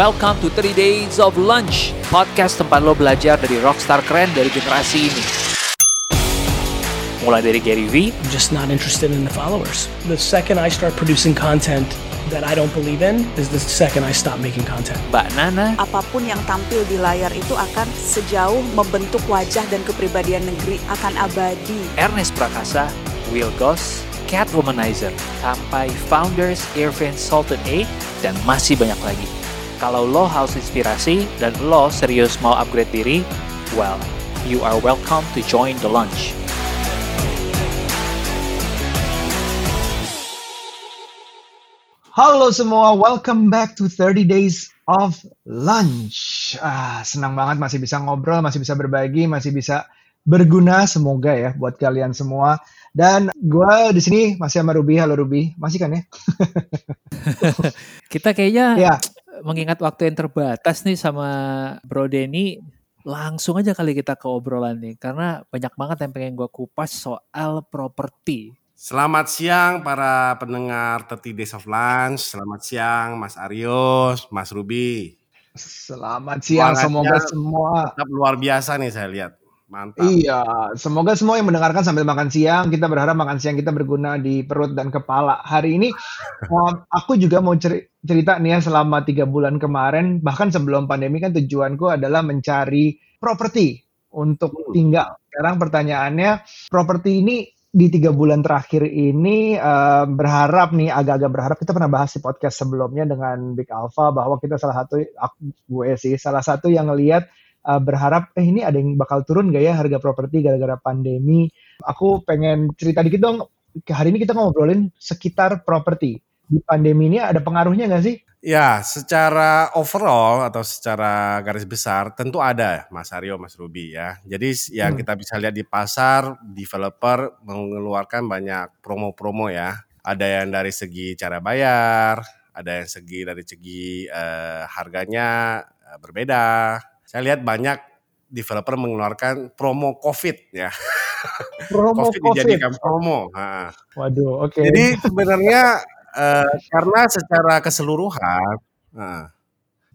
Welcome to 3 Days of Lunch, podcast tempat lo belajar dari rockstar keren dari generasi ini. Mulai dari Gary V, I'm just not interested in the followers. The second I start producing content that I don't believe in is the second I stop making content. Mbak Nana, apa pun yang tampil di layar itu akan sejauh membentuk wajah dan kepribadian negeri akan abadi. Ernest Prakasa, Will Goss, Cat Womanizer, sampai Founders, Irvin Sultan A, dan masih banyak lagi. Kalau lo haus inspirasi dan lo serius mau upgrade diri, well, you are welcome to join the lunch. Halo semua, welcome back to 30 Days of Lunch. Ah, senang banget masih bisa ngobrol, masih bisa berbagi, masih bisa berguna semoga ya buat kalian semua. Dan gue di sini masih sama Ruby. Halo Ruby, masih kan ya? Kita kayaknya Ya. Mengingat waktu yang terbatas nih sama Bro Denny, langsung aja kali kita ke obrolan nih. Karena banyak banget yang pengen gue kupas soal properti. Selamat siang para pendengar 30 Days of Lunch. Selamat siang Mas Arius, Mas Ruby. Selamat siang, Semangatnya semoga semua. Tetap luar biasa nih saya lihat. Mantap. Iya, semoga semua yang mendengarkan sambil makan siang, kita berharap makan siang kita berguna di perut dan kepala. Hari ini um, aku juga mau ceri- cerita nih ya selama tiga bulan kemarin, bahkan sebelum pandemi kan tujuanku adalah mencari properti untuk tinggal. Sekarang pertanyaannya, properti ini di tiga bulan terakhir ini eh, berharap nih agak-agak berharap kita pernah bahas di podcast sebelumnya dengan Big Alpha bahwa kita salah satu aku gue sih salah satu yang ngelihat uh, berharap eh ini ada yang bakal turun gak ya harga properti gara-gara pandemi. Aku pengen cerita dikit dong. Hari ini kita ngobrolin sekitar properti. Di pandemi ini ada pengaruhnya nggak sih? Ya, secara overall atau secara garis besar tentu ada Mas Aryo, Mas Ruby ya. Jadi yang Hmm. kita bisa lihat di pasar, developer mengeluarkan banyak promo-promo ya. Ada yang dari segi cara bayar, ada yang segi dari segi eh, harganya eh, berbeda. Saya lihat banyak developer mengeluarkan promo COVID ya. Promo COVID, COVID. dijadikan promo. Ha. Waduh, oke. Jadi sebenarnya eh, karena secara keseluruhan, nah,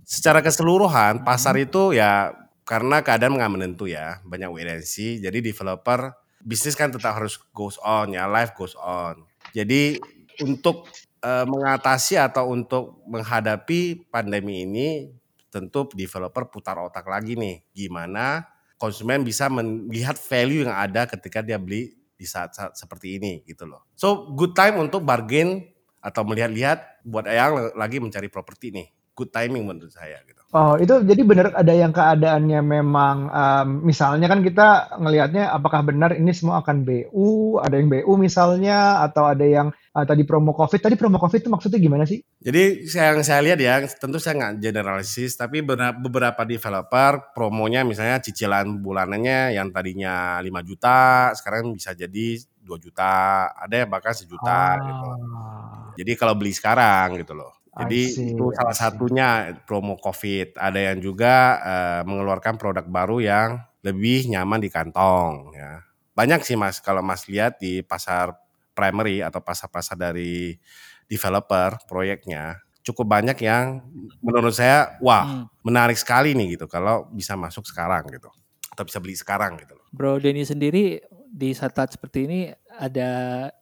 secara keseluruhan pasar itu ya karena keadaan nggak menentu ya, banyak see. Jadi developer bisnis kan tetap harus goes on ya, life goes on. Jadi untuk eh, mengatasi atau untuk menghadapi pandemi ini, tentu developer putar otak lagi nih, gimana konsumen bisa melihat value yang ada ketika dia beli di saat-saat seperti ini gitu loh. So good time untuk bargain atau melihat-lihat buat yang lagi mencari properti nih. Good timing menurut saya gitu. Oh, itu jadi benar ada yang keadaannya memang um, misalnya kan kita ngelihatnya apakah benar ini semua akan BU, ada yang BU misalnya atau ada yang uh, tadi promo Covid. Tadi promo Covid itu maksudnya gimana sih? Jadi yang saya lihat ya, tentu saya nggak generalisis, tapi beberapa- developer promonya misalnya cicilan bulanannya yang tadinya 5 juta, sekarang bisa jadi 2 juta, ada yang bahkan sejuta gitu. Ah. Jadi kalau beli sekarang gitu loh. Jadi itu salah satunya promo COVID. Ada yang juga eh, mengeluarkan produk baru yang lebih nyaman di kantong. Ya. Banyak sih mas, kalau mas lihat di pasar primary atau pasar-pasar dari developer proyeknya, cukup banyak yang menurut saya wah Hmm. menarik sekali nih gitu kalau bisa masuk sekarang gitu atau bisa beli sekarang gitu loh. Bro Denny sendiri di saat-saat seperti ini ada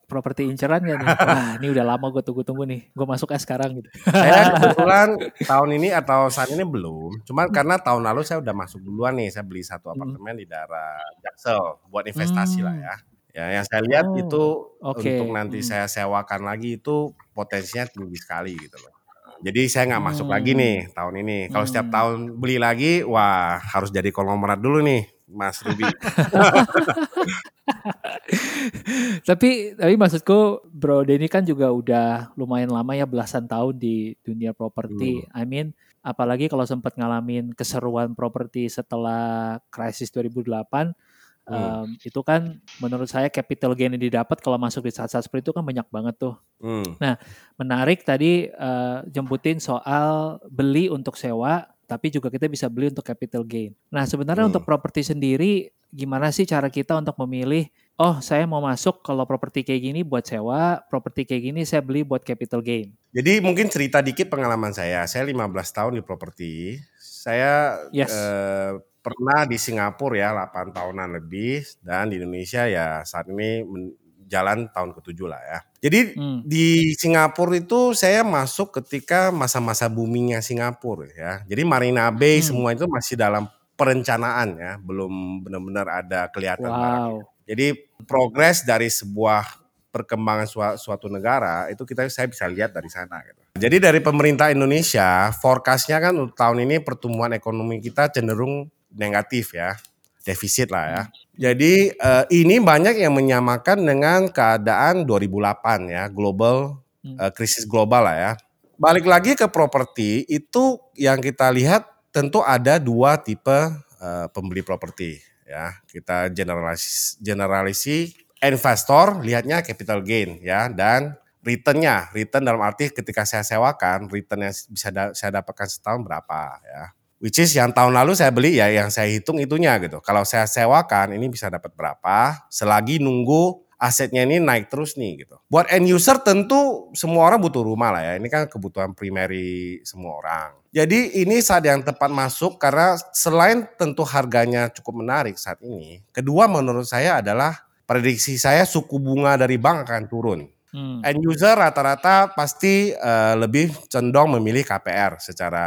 properti inceran gak nih? Wah ini udah lama gue tunggu-tunggu nih. Gue masuk es sekarang gitu. Saya kebetulan tahun ini atau saat ini belum. Cuman karena tahun lalu saya udah masuk duluan nih. Saya beli satu apartemen di daerah Jaksel buat investasi lah ya. Ya, yang saya lihat Oh, itu oke. untuk nanti Hmm. saya sewakan lagi itu potensinya tinggi sekali gitu loh. Jadi saya nggak masuk Hmm. lagi nih tahun ini. Kalau setiap Hmm. tahun beli lagi, wah harus jadi konglomerat dulu nih, Mas Ruby. tapi tapi maksudku Bro Denny kan juga udah lumayan lama ya belasan tahun di dunia properti. I mean apalagi kalau sempat ngalamin keseruan properti setelah krisis 2008 Hmm. em, itu kan menurut saya capital gain yang didapat kalau masuk di saat-saat seperti itu kan banyak banget tuh. Hmm. Menarik tadi eh, jemputin soal beli untuk sewa tapi juga kita bisa beli untuk capital gain. Nah, sebenarnya Hmm. untuk properti sendiri gimana sih cara kita untuk memilih oh saya mau masuk kalau properti kayak gini buat sewa, properti kayak gini saya beli buat capital gain. Jadi mungkin cerita dikit pengalaman saya. Saya 15 tahun di properti. Saya Yes. eh, pernah di Singapura ya 8 tahunan lebih dan di Indonesia ya saat ini jalan tahun ketujuh lah ya. Jadi Hmm. di Singapura itu saya masuk ketika masa-masa boomingnya Singapura ya. Jadi Marina Bay Hmm. semua itu masih dalam perencanaan ya, belum benar-benar ada kelihatan barangnya. Jadi progres dari sebuah perkembangan sua- suatu negara itu kita saya bisa lihat dari sana gitu. Jadi dari pemerintah Indonesia forecastnya kan untuk tahun ini pertumbuhan ekonomi kita cenderung negatif ya, defisit lah ya. Jadi eh, ini banyak yang menyamakan dengan keadaan 2008 ya, global Hmm. eh, krisis global lah ya. Balik lagi ke properti itu yang kita lihat tentu ada dua tipe eh, pembeli properti ya. Kita generalis generalisi investor lihatnya capital gain ya dan returnnya. Return dalam arti ketika saya sewakan return yang bisa da- saya dapatkan setahun berapa ya. Which is yang tahun lalu saya beli ya yang saya hitung itunya gitu. Kalau saya sewakan ini bisa dapat berapa? Selagi nunggu asetnya ini naik terus nih gitu buat end user tentu semua orang butuh rumah lah ya ini kan kebutuhan primary semua orang jadi ini saat yang tepat masuk karena selain tentu harganya cukup menarik saat ini kedua menurut saya adalah prediksi saya suku bunga dari bank akan turun Hmm. End user rata-rata pasti eh, lebih condong memilih KPR secara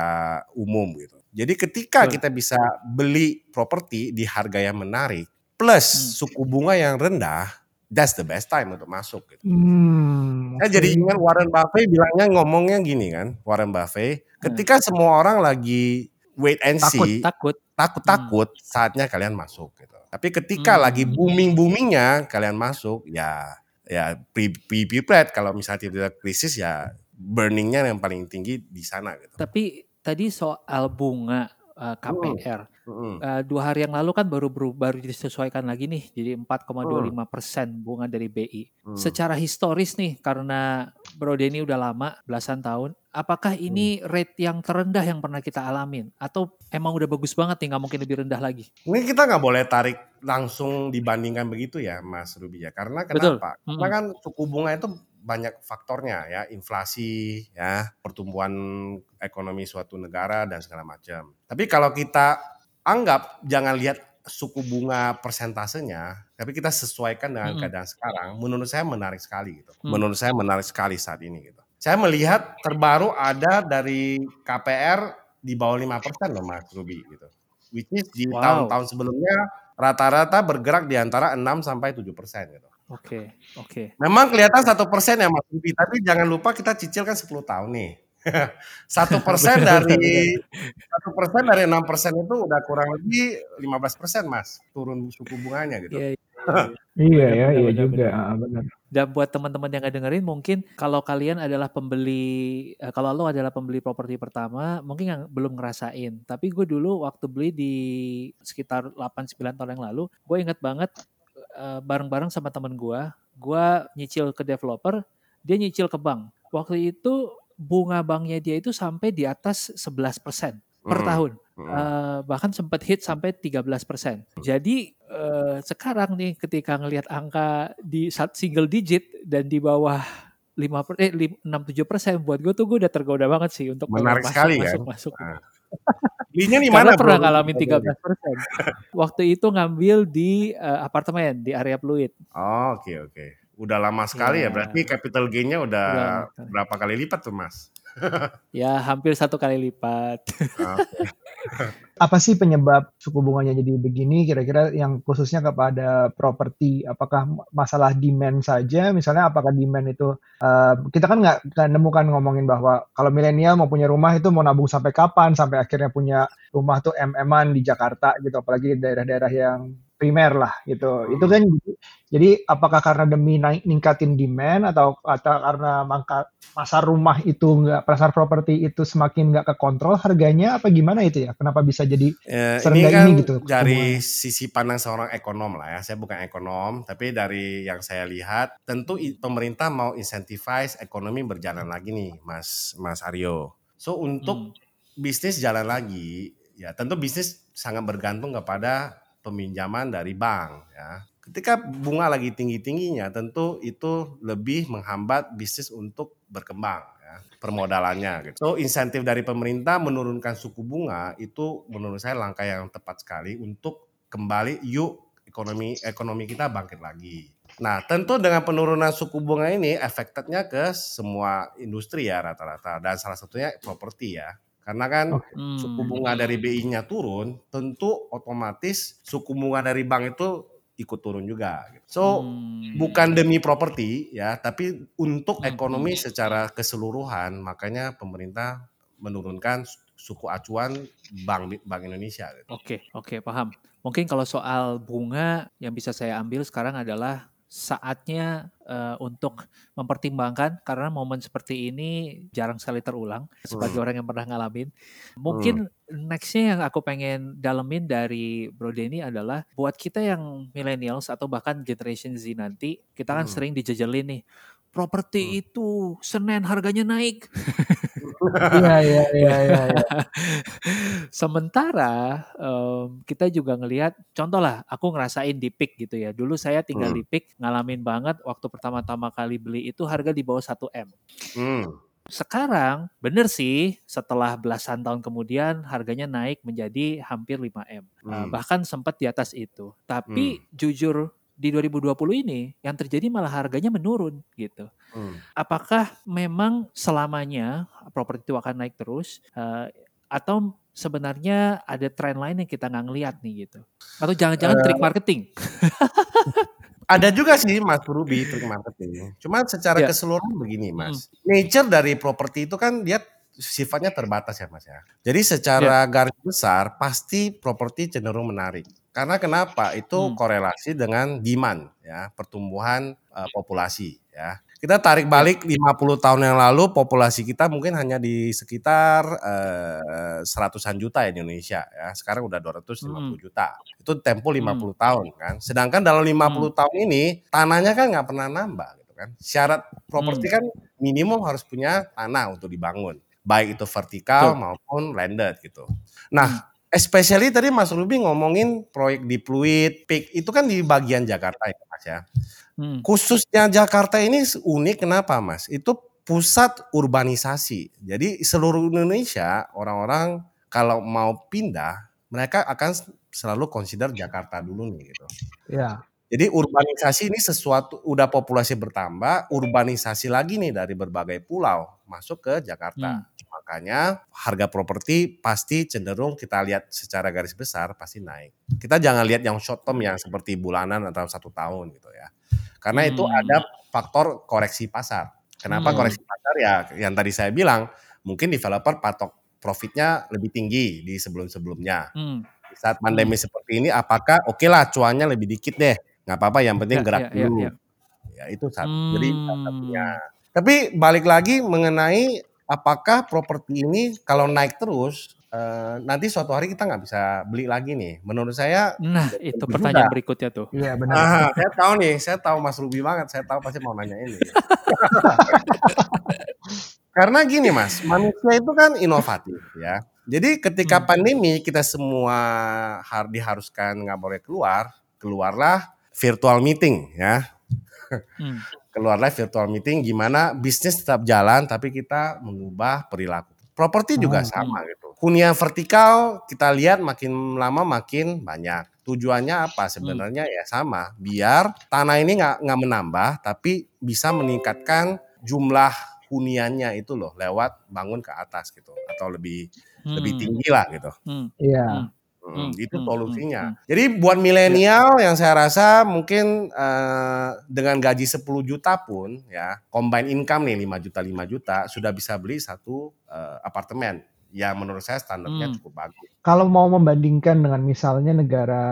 umum gitu. Jadi ketika Betul. kita bisa beli properti di harga yang menarik plus Hmm. suku bunga yang rendah, that's the best time untuk masuk gitu. Hmm, Saya oke. jadi ingat Warren Buffett bilangnya ngomongnya gini kan, Warren Buffett, ketika semua orang lagi wait and Takut, see, takut. takut-takut saatnya kalian masuk gitu. Tapi ketika Hmm. lagi booming-boomingnya kalian masuk, ya ya pre kalau misalnya tidak krisis ya burningnya yang paling tinggi di sana gitu. Tapi tadi soal bunga uh, KPR, Mm-mm. uh, dua hari yang lalu kan baru baru, baru disesuaikan lagi nih, jadi 4,25 persen bunga dari BI. Hmm. Secara historis nih, karena Bro Denny udah lama, belasan tahun, apakah ini rate yang terendah yang pernah kita alamin? Atau emang udah bagus banget nih, nggak mungkin lebih rendah lagi? Ini kita nggak boleh tarik langsung dibandingkan begitu ya, Mas Ruby ya. Karena Betul. kenapa? Karena Mm-mm. kan suku bunga itu banyak faktornya ya, inflasi, ya, pertumbuhan ekonomi suatu negara dan segala macam. Tapi kalau kita anggap jangan lihat suku bunga persentasenya, tapi kita sesuaikan dengan Mm-mm. keadaan sekarang, menurut saya menarik sekali gitu. Mm. Menurut saya menarik sekali saat ini gitu. Saya melihat terbaru ada dari KPR di bawah 5% loh Mas Ruby gitu. Which is di Wow. tahun-tahun sebelumnya rata-rata bergerak di antara 6 sampai 7 persen gitu. Oke, oke. Memang kelihatan satu persen ya Mas Ruby, tapi jangan lupa kita cicil kan 10 tahun nih. Satu persen dari satu persen dari enam persen itu udah kurang lebih 15 persen Mas turun suku bunganya gitu. Iya, iya. Iya ya, Benar, iya benar, juga. Ah, benar. Dan buat teman-teman yang nggak dengerin, mungkin kalau kalian adalah pembeli, eh, kalau lo adalah pembeli properti pertama, mungkin yang belum ngerasain. Tapi gue dulu waktu beli di sekitar 8-9 tahun yang lalu, gue inget banget eh, bareng-bareng sama temen gue, gue nyicil ke developer, dia nyicil ke bank. Waktu itu bunga banknya dia itu sampai di atas 11% per Hmm, tahun. hmm. Eh, bahkan sempat hit sampai 13%. Jadi eh, sekarang nih ketika ngelihat angka di single digit dan di bawah 5 per, eh, 6 7 persen buat gue tuh gue udah tergoda banget sih untuk Menarik masuk, sekali masuk, kan? masuk. Nah. Belinya di Karena mana pernah ngalamin 13 persen. Waktu itu ngambil di eh, apartemen di area Pluit. Oh, Oke oke. Udah lama sekali ya. Iya. Berarti capital gain-nya udah Udah berapa kali lipat tuh Mas? Ya hampir satu kali lipat. Oke. Apa sih penyebab suku bunganya jadi begini? Kira-kira yang khususnya kepada properti, apakah masalah demand saja? Misalnya, apakah demand itu eh, kita kan nggak nemukan ngomongin bahwa kalau milenial mau punya rumah itu mau nabung sampai kapan? Sampai akhirnya punya rumah tuh MM-an di Jakarta gitu, apalagi di daerah-daerah yang primer lah gitu. Itu kan jadi apakah karena demi naik ningkatin demand atau atau karena mangka pasar rumah itu nggak pasar properti itu semakin nggak kekontrol harganya apa gimana itu ya? Kenapa bisa jadi Eh, ini Serendah kan ini gitu dari hubungannya. sisi pandang seorang ekonom lah ya. Saya bukan ekonom, tapi dari yang saya lihat, tentu pemerintah mau incentivize ekonomi berjalan lagi nih, Mas Mas Aryo. So untuk Hmm. bisnis jalan lagi, ya tentu bisnis sangat bergantung kepada peminjaman dari bank ya. ketika bunga lagi tinggi-tingginya tentu itu lebih menghambat bisnis untuk berkembang ya, permodalannya gitu. So insentif dari pemerintah menurunkan suku bunga itu menurut saya langkah yang tepat sekali untuk kembali yuk ekonomi ekonomi kita bangkit lagi. Nah, tentu dengan penurunan suku bunga ini efeknya ke semua industri ya rata-rata dan salah satunya properti ya. Karena kan Hmm. suku bunga dari BI-nya turun, tentu otomatis suku bunga dari bank itu ikut turun juga. gitu. So Hmm. bukan demi properti ya, tapi untuk Hmm. ekonomi secara keseluruhan, makanya pemerintah menurunkan suku acuan Bank Bank Indonesia. gitu. Oke, oke, paham. Mungkin kalau soal bunga yang bisa saya ambil sekarang adalah saatnya eh, untuk mempertimbangkan karena momen seperti ini jarang sekali terulang sebagai Hmm. orang yang pernah ngalamin. Mungkin nextnya yang aku pengen dalemin dari Bro Denny adalah buat kita yang millennials atau bahkan generation Z nanti, kita kan Hmm. sering dijejelin nih, properti Hmm. itu Senin harganya naik. Iya iya iya iya. iya. Sementara em, kita juga ngelihat, contoh lah, aku ngerasain di PIK gitu ya. Dulu saya tinggal Hmm. di PIK, ngalamin banget waktu pertama-tama kali beli itu harga di bawah 1 M. Hmm. Sekarang bener sih, setelah belasan tahun kemudian harganya naik menjadi hampir 5 M. Eh, Hmm. bahkan sempat di atas itu. Tapi jujur di 2020 ini yang terjadi malah harganya menurun gitu Hmm. apakah memang selamanya properti itu akan naik terus eh, atau sebenarnya ada tren lain yang kita nggak ngeliat nih gitu atau jangan-jangan trik marketing Ada juga sih Mas Ruby trik marketing. Cuma secara Ya. keseluruhan begini Mas. Nature dari properti itu kan dia sifatnya terbatas ya Mas ya. Jadi secara garis besar pasti properti cenderung menarik. Karena kenapa? Itu Hmm. korelasi dengan demand ya, pertumbuhan eh, populasi ya. Kita tarik balik 50 tahun yang lalu populasi kita mungkin hanya di sekitar eh, seratusan juta ya di Indonesia ya. Sekarang udah 250 juta. Itu tempo 50 tahun kan. Sedangkan dalam 50 tahun ini tanahnya kan nggak pernah nambah gitu kan. Syarat properti kan minimum harus punya tanah untuk dibangun. Baik itu vertikal Betul. maupun landed gitu. Nah, especially tadi Mas Ruby ngomongin proyek di Pluit, PIK itu kan di bagian Jakarta ya Mas ya. Hmm. Khususnya Jakarta ini unik kenapa Mas? Itu pusat urbanisasi. Jadi seluruh Indonesia orang-orang kalau mau pindah mereka akan selalu consider Jakarta dulu nih gitu. Iya. Jadi urbanisasi ini sesuatu udah populasi bertambah, urbanisasi lagi nih dari berbagai pulau masuk ke Jakarta. Makanya harga properti pasti cenderung kita lihat secara garis besar pasti naik. Kita jangan lihat yang short term yang seperti bulanan atau satu tahun gitu ya. Karena itu Hmm. ada faktor koreksi pasar. Kenapa Hmm. koreksi pasar ya? Yang tadi saya bilang mungkin developer patok profitnya lebih tinggi di sebelum-sebelumnya Hmm. di saat pandemi seperti ini apakah oke lah cuannya lebih dikit deh nggak apa-apa yang penting Ya, gerak ya, ya, dulu ya. ya itu satu jadi Hmm. satunya tapi balik lagi mengenai apakah properti ini kalau naik terus eh, nanti suatu hari kita nggak bisa beli lagi nih menurut saya Nah, itu tentu pertanyaan juga. berikutnya tuh. Iya benar. ah, saya tahu nih saya tahu Mas Ruby banget saya tahu pasti mau nanya ini karena gini Mas manusia itu kan inovatif ya jadi ketika Hmm. pandemi kita semua har- diharuskan nggak boleh keluar, keluarlah virtual meeting ya. Hmm. Keluarlah virtual meeting gimana bisnis tetap jalan tapi kita mengubah perilaku. Properti juga Hmm. sama gitu. Hunian vertikal kita lihat makin lama makin banyak. Tujuannya apa? Sebenarnya ya sama, biar tanah ini nggak nggak menambah tapi bisa meningkatkan jumlah huniannya itu loh lewat bangun ke atas gitu atau lebih lebih Hmm. tinggi lah gitu. Hmm. Iya. Hmm. Hmm, Hmm, itu hmm, solusinya. hmm, Jadi buat milenial yang saya rasa mungkin eh, dengan gaji 10 juta pun ya, combine income nih 5 juta 5 juta sudah bisa beli satu eh, apartemen yang menurut saya standarnya Hmm. cukup bagus. Kalau mau membandingkan dengan misalnya negara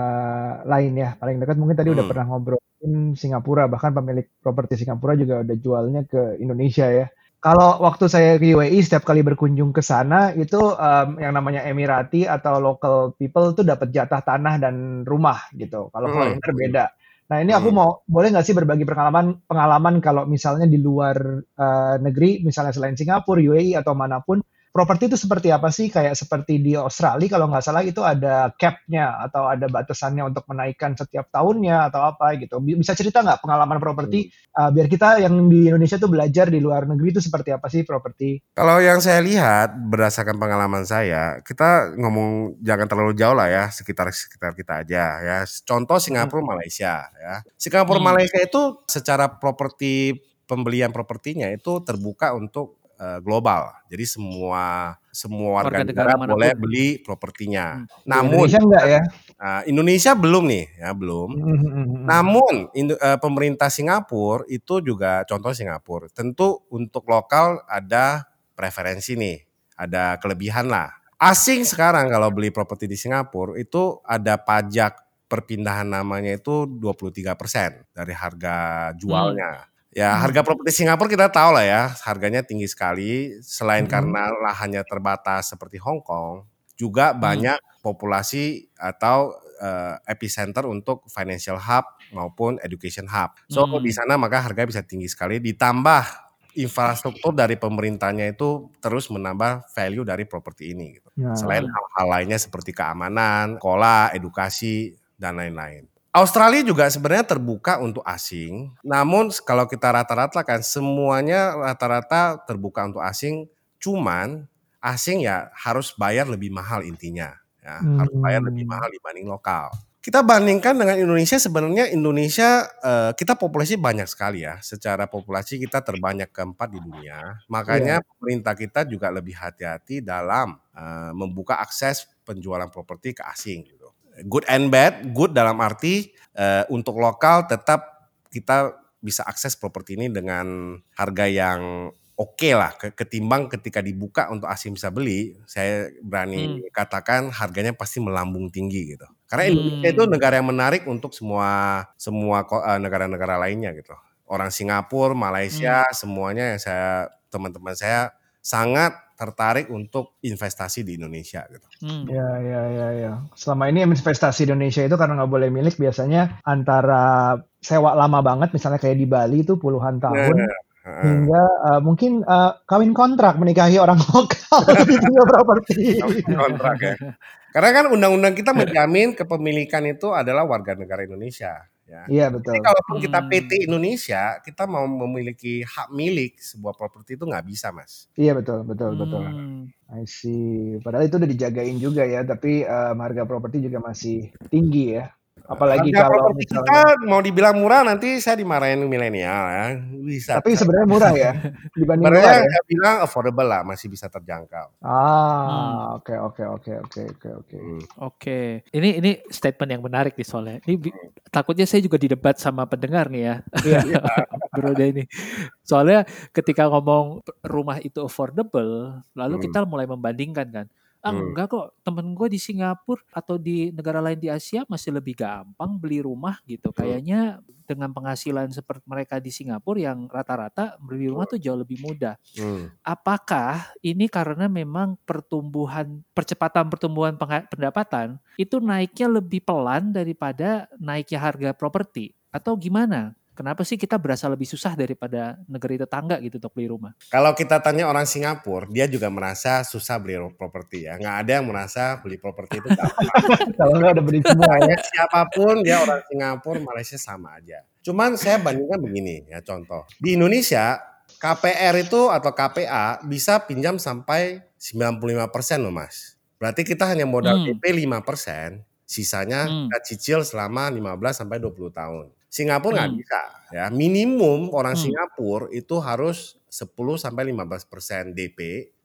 lain ya, paling dekat mungkin tadi udah Hmm. pernah ngobrolin Singapura, bahkan pemilik properti Singapura juga udah jualnya ke Indonesia ya. Kalau waktu saya ke UAE setiap kali berkunjung ke sana itu em, yang namanya Emirati atau local people tuh dapat jatah tanah dan rumah gitu. Kalau Hmm. foreigner beda. Nah ini aku Hmm. mau boleh nggak sih berbagi pengalaman pengalaman kalau misalnya di luar eh, negeri, misalnya selain Singapura, UAE atau mana pun properti itu seperti apa sih? Kayak seperti di Australia kalau nggak salah itu ada cap-nya atau ada batasannya untuk menaikkan setiap tahunnya atau apa gitu. Bisa cerita nggak pengalaman properti uh, biar kita yang di Indonesia tuh belajar di luar negeri itu seperti apa sih properti? Kalau yang saya lihat berdasarkan pengalaman saya, kita ngomong jangan terlalu jauh lah ya, sekitar sekitar kita aja ya. Contoh Singapura, hmm. Malaysia ya. Singapura, hmm. Malaysia itu secara properti pembelian propertinya itu terbuka untuk uh, global. Jadi semua semua warga, warga negara, negara boleh beli propertinya. Hmm. Namun Indonesia enggak ya? Uh, Indonesia belum nih, ya belum. Hmm, hmm, hmm, Namun uh, pemerintah Singapura itu juga contoh Singapura, tentu untuk lokal ada preferensi nih, ada kelebihan lah. Asing sekarang kalau beli properti di Singapura itu ada pajak perpindahan namanya itu 23% dari harga jualnya. Hmm. Ya, hmm. harga properti Singapura kita tahu lah ya, harganya tinggi sekali. Selain hmm. karena lahannya terbatas seperti Hong Kong, juga hmm. banyak populasi atau uh, epicenter untuk financial hub maupun education hub. So hmm. di sana maka harga bisa tinggi sekali. Ditambah infrastruktur dari pemerintahnya itu terus menambah value dari properti ini. Gitu. Ya. Selain hal-hal lainnya seperti keamanan, sekolah, edukasi dan lain-lain. Australia juga sebenarnya terbuka untuk asing. Namun kalau kita rata-rata kan semuanya rata-rata terbuka untuk asing. Cuman asing ya harus bayar lebih mahal intinya. Ya, hmm. harus bayar lebih hmm. mahal dibanding lokal. Kita bandingkan dengan Indonesia sebenarnya Indonesia uh, kita populasi banyak sekali ya. Secara populasi kita terbanyak keempat di dunia. Makanya yeah. pemerintah kita juga lebih hati-hati dalam uh, membuka akses penjualan properti ke asing good and bad. Good dalam arti uh, untuk lokal tetap kita bisa akses properti ini dengan harga yang oke okay lah ketimbang ketika dibuka untuk asing bisa beli saya berani hmm. katakan harganya pasti melambung tinggi gitu karena Indonesia hmm. itu negara yang menarik untuk semua semua eh, negara-negara lainnya gitu orang Singapura Malaysia hmm. semuanya yang saya teman-teman saya sangat tertarik untuk investasi di Indonesia gitu. Hmm. Ya ya ya ya. Selama ini investasi di Indonesia itu karena nggak boleh milik biasanya antara sewa lama banget misalnya kayak di Bali itu puluhan tahun. Nah, hingga uh, mungkin uh, kawin kontrak menikahi orang lokal di properti. kontrak ya. Karena kan undang-undang kita menjamin kepemilikan itu adalah warga negara Indonesia. Ya. Iya betul. Jadi kalaupun kita hmm. PT Indonesia, kita mau memiliki hak milik sebuah properti itu nggak bisa, mas. Iya betul, betul, hmm. betul. I see. Padahal itu udah dijagain juga ya, tapi um, harga properti juga masih tinggi ya. Apalagi Harga kalau misalnya, kita mau dibilang murah nanti saya dimarahin milenial ya. Bisa. Tapi sebenarnya murah ya dibanding Sebenarnya ya? saya bilang affordable lah, masih bisa terjangkau. Ah, oke oke oke oke oke oke. Hmm. Oke. Ini ini statement yang menarik nih soalnya. Ini hmm. takutnya saya juga didebat sama pendengar nih ya. Iya. Bro ini. Soalnya ketika ngomong rumah itu affordable, lalu hmm. kita mulai membandingkan kan Ah, hmm. enggak kok, temen gue di Singapura atau di negara lain di Asia masih lebih gampang beli rumah gitu. Hmm. Kayaknya dengan penghasilan seperti mereka di Singapura yang rata-rata beli rumah tuh jauh lebih mudah. Hmm. Apakah ini karena memang pertumbuhan percepatan pertumbuhan pendapatan itu naiknya lebih pelan daripada naiknya harga properti atau gimana? Kenapa sih kita berasa lebih susah daripada negeri tetangga gitu untuk beli rumah? Kalau kita tanya orang Singapura, dia juga merasa susah beli properti ya. Nggak ada yang merasa beli properti itu gampang. Kalau nggak ada beli semua ya. Siapa pun dia orang Singapura, Malaysia sama aja. Cuman saya bandingkan begini ya contoh. Di Indonesia KPR itu atau KPA bisa pinjam sampai 95% loh mas. Berarti kita hanya modal hmm. DP 5%, sisanya hmm. kita cicil selama 15 sampai 20 tahun. Singapura nggak hmm. bisa ya. Minimum orang hmm. Singapura itu harus 10 sampai 15% DP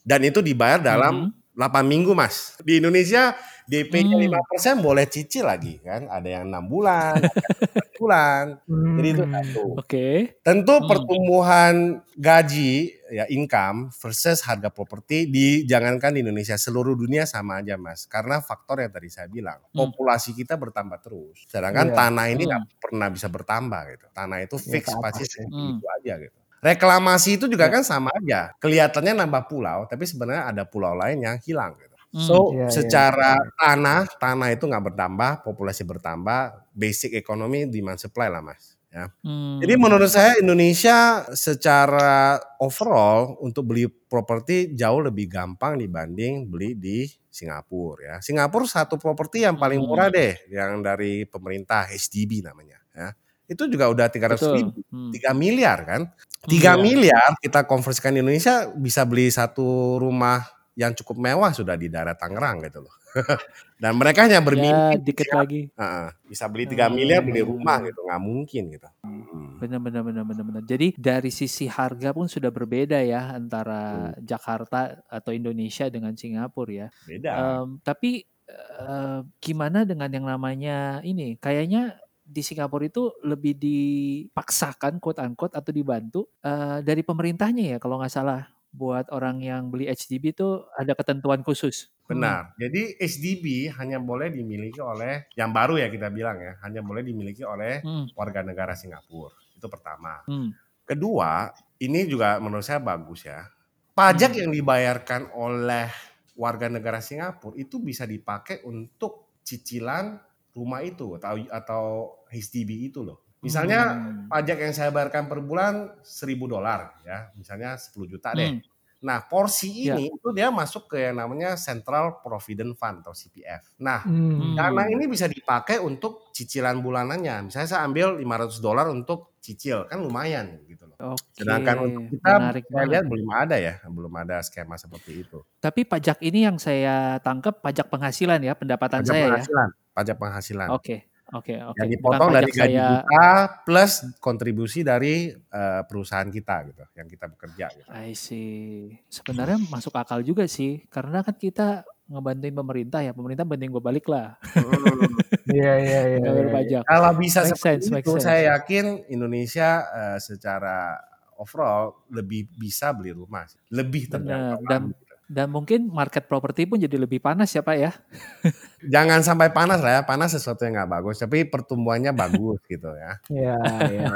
dan itu dibayar dalam hmm. 8 minggu, Mas. Di Indonesia DP-nya hmm. 5% boleh cicil lagi kan. Ada yang enam bulan, bulan. Hmm. Jadi itu satu. Oke. Okay. Tentu hmm. pertumbuhan gaji ya income versus harga properti di jangankan di Indonesia seluruh dunia sama aja mas karena faktor yang tadi saya bilang hmm. populasi kita bertambah terus sedangkan yeah. tanah ini nggak hmm. pernah bisa bertambah gitu tanah itu iya, fix ya, pasti segitu hmm. aja gitu reklamasi itu juga ya. kan sama aja kelihatannya nambah pulau tapi sebenarnya ada pulau lain yang hilang gitu Hmm. So yeah, iya, secara yeah. tanah tanah itu nggak bertambah, populasi bertambah, basic ekonomi demand supply lah mas. ya. Hmm. Jadi menurut saya Indonesia secara overall untuk beli properti jauh lebih gampang dibanding beli di Singapura ya. Singapura satu properti yang paling Hmm. murah deh yang dari pemerintah HDB namanya ya. Itu juga udah 300 Betul. ribu, Hmm. 3 miliar kan. 3 Iya. miliar kita konversikan di Indonesia bisa beli satu rumah yang cukup mewah sudah di daerah Tangerang gitu loh. Dan mereka hanya Ya bermimpi dikit ya, lagi. Heeh, bisa beli 3 miliar beli rumah Hmm. gitu, nggak mungkin gitu. Hmm. Benar benar benar benar benar. Jadi dari sisi harga pun sudah berbeda ya antara Jakarta atau Indonesia dengan Singapura ya. Beda. Em, tapi eh, gimana dengan yang namanya ini? Kayaknya di Singapura itu lebih dipaksakan quote unquote atau dibantu eh, dari pemerintahnya ya kalau nggak salah buat orang yang beli HDB itu ada ketentuan khusus. Hmm. Benar. Jadi HDB hanya boleh dimiliki oleh yang baru ya kita bilang ya, hanya boleh dimiliki oleh Hmm. warga negara Singapura. Itu pertama. Hmm. Kedua, ini juga menurut saya bagus ya. Pajak Hmm. yang dibayarkan oleh warga negara Singapura itu bisa dipakai untuk cicilan rumah itu atau atau HDB itu loh. Misalnya Hmm. pajak yang saya bayarkan per bulan 1000 dolar ya, misalnya 10 juta deh. Hmm. Nah, porsi Ya. ini itu dia masuk ke yang namanya Central Provident Fund atau CPF. Nah, Hmm. dana ini bisa dipakai untuk cicilan bulanannya. Misalnya saya ambil 500 dolar untuk cicil, kan lumayan gitu loh. Oke, Sedangkan untuk kita menarik saya banget. lihat belum ada ya, belum ada skema seperti itu. Tapi pajak ini yang saya tangkap pajak penghasilan ya, pendapatan Pajak saya ya. penghasilan, pajak penghasilan. Oke, oke, oke. Yang Bukan dipotong dari pajak gaji saya. kita plus kontribusi dari eh, perusahaan kita gitu, yang kita bekerja gitu. I see. Sebenarnya masuk akal juga sih, karena kan kita ngebantuin pemerintah ya, pemerintah bantuin gue balik lah, Hmm. Iya iya iya. iya. berpajak. Kalau bisa Make seperti sense, itu, sense. saya yakin Indonesia eh, secara overall lebih bisa beli rumah, sih. lebih terjangkau Dan. Dan mungkin market properti pun jadi lebih panas ya Pak ya. Jangan sampai panas lah ya, panas sesuatu yang nggak bagus, tapi pertumbuhannya bagus gitu ya. Iya iya.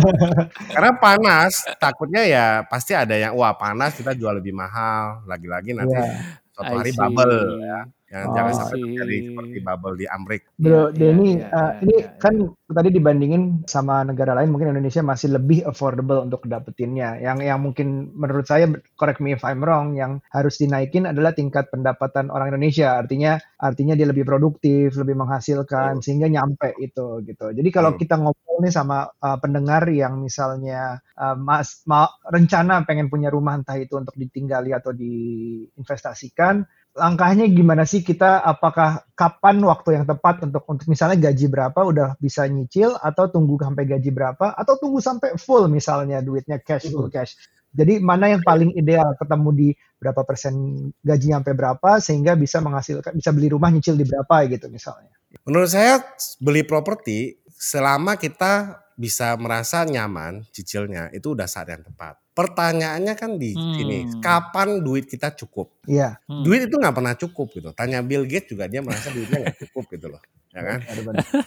Karena panas, takutnya ya pasti ada yang wah panas kita jual lebih mahal, lagi-lagi nanti Iya. suatu hari bubble ya. Jangan, Oh. jangan sampai terjadi seperti bubble di Amrik. Bro, Iya, Denny, iya, uh, iya, ini iya, kan tadi dibandingin sama negara lain, mungkin Indonesia masih lebih affordable untuk dapetinnya. Yang yang mungkin menurut saya, correct me if I'm wrong, yang harus dinaikin adalah tingkat pendapatan orang Indonesia. Artinya, artinya dia lebih produktif, lebih menghasilkan, sehingga nyampe itu gitu. Jadi kalau Hmm. kita ngobrol nih sama uh, pendengar yang misalnya uh, mas mau rencana pengen punya rumah entah itu untuk ditinggali atau diinvestasikan, langkahnya gimana sih kita apakah kapan waktu yang tepat untuk untuk misalnya gaji berapa udah bisa nyicil atau tunggu sampai gaji berapa atau tunggu sampai full misalnya duitnya cash full cash. Jadi mana yang paling ideal ketemu di berapa persen gajinya sampai berapa sehingga bisa menghasilkan bisa beli rumah nyicil di berapa gitu misalnya. Menurut saya beli properti selama kita bisa merasa nyaman cicilnya itu udah saat yang tepat. Pertanyaannya kan di Hmm. sini, kapan duit kita cukup? Iya, Hmm. Duit itu nggak pernah cukup gitu. Tanya Bill Gates juga dia merasa duitnya nggak cukup gitu loh, ya kan?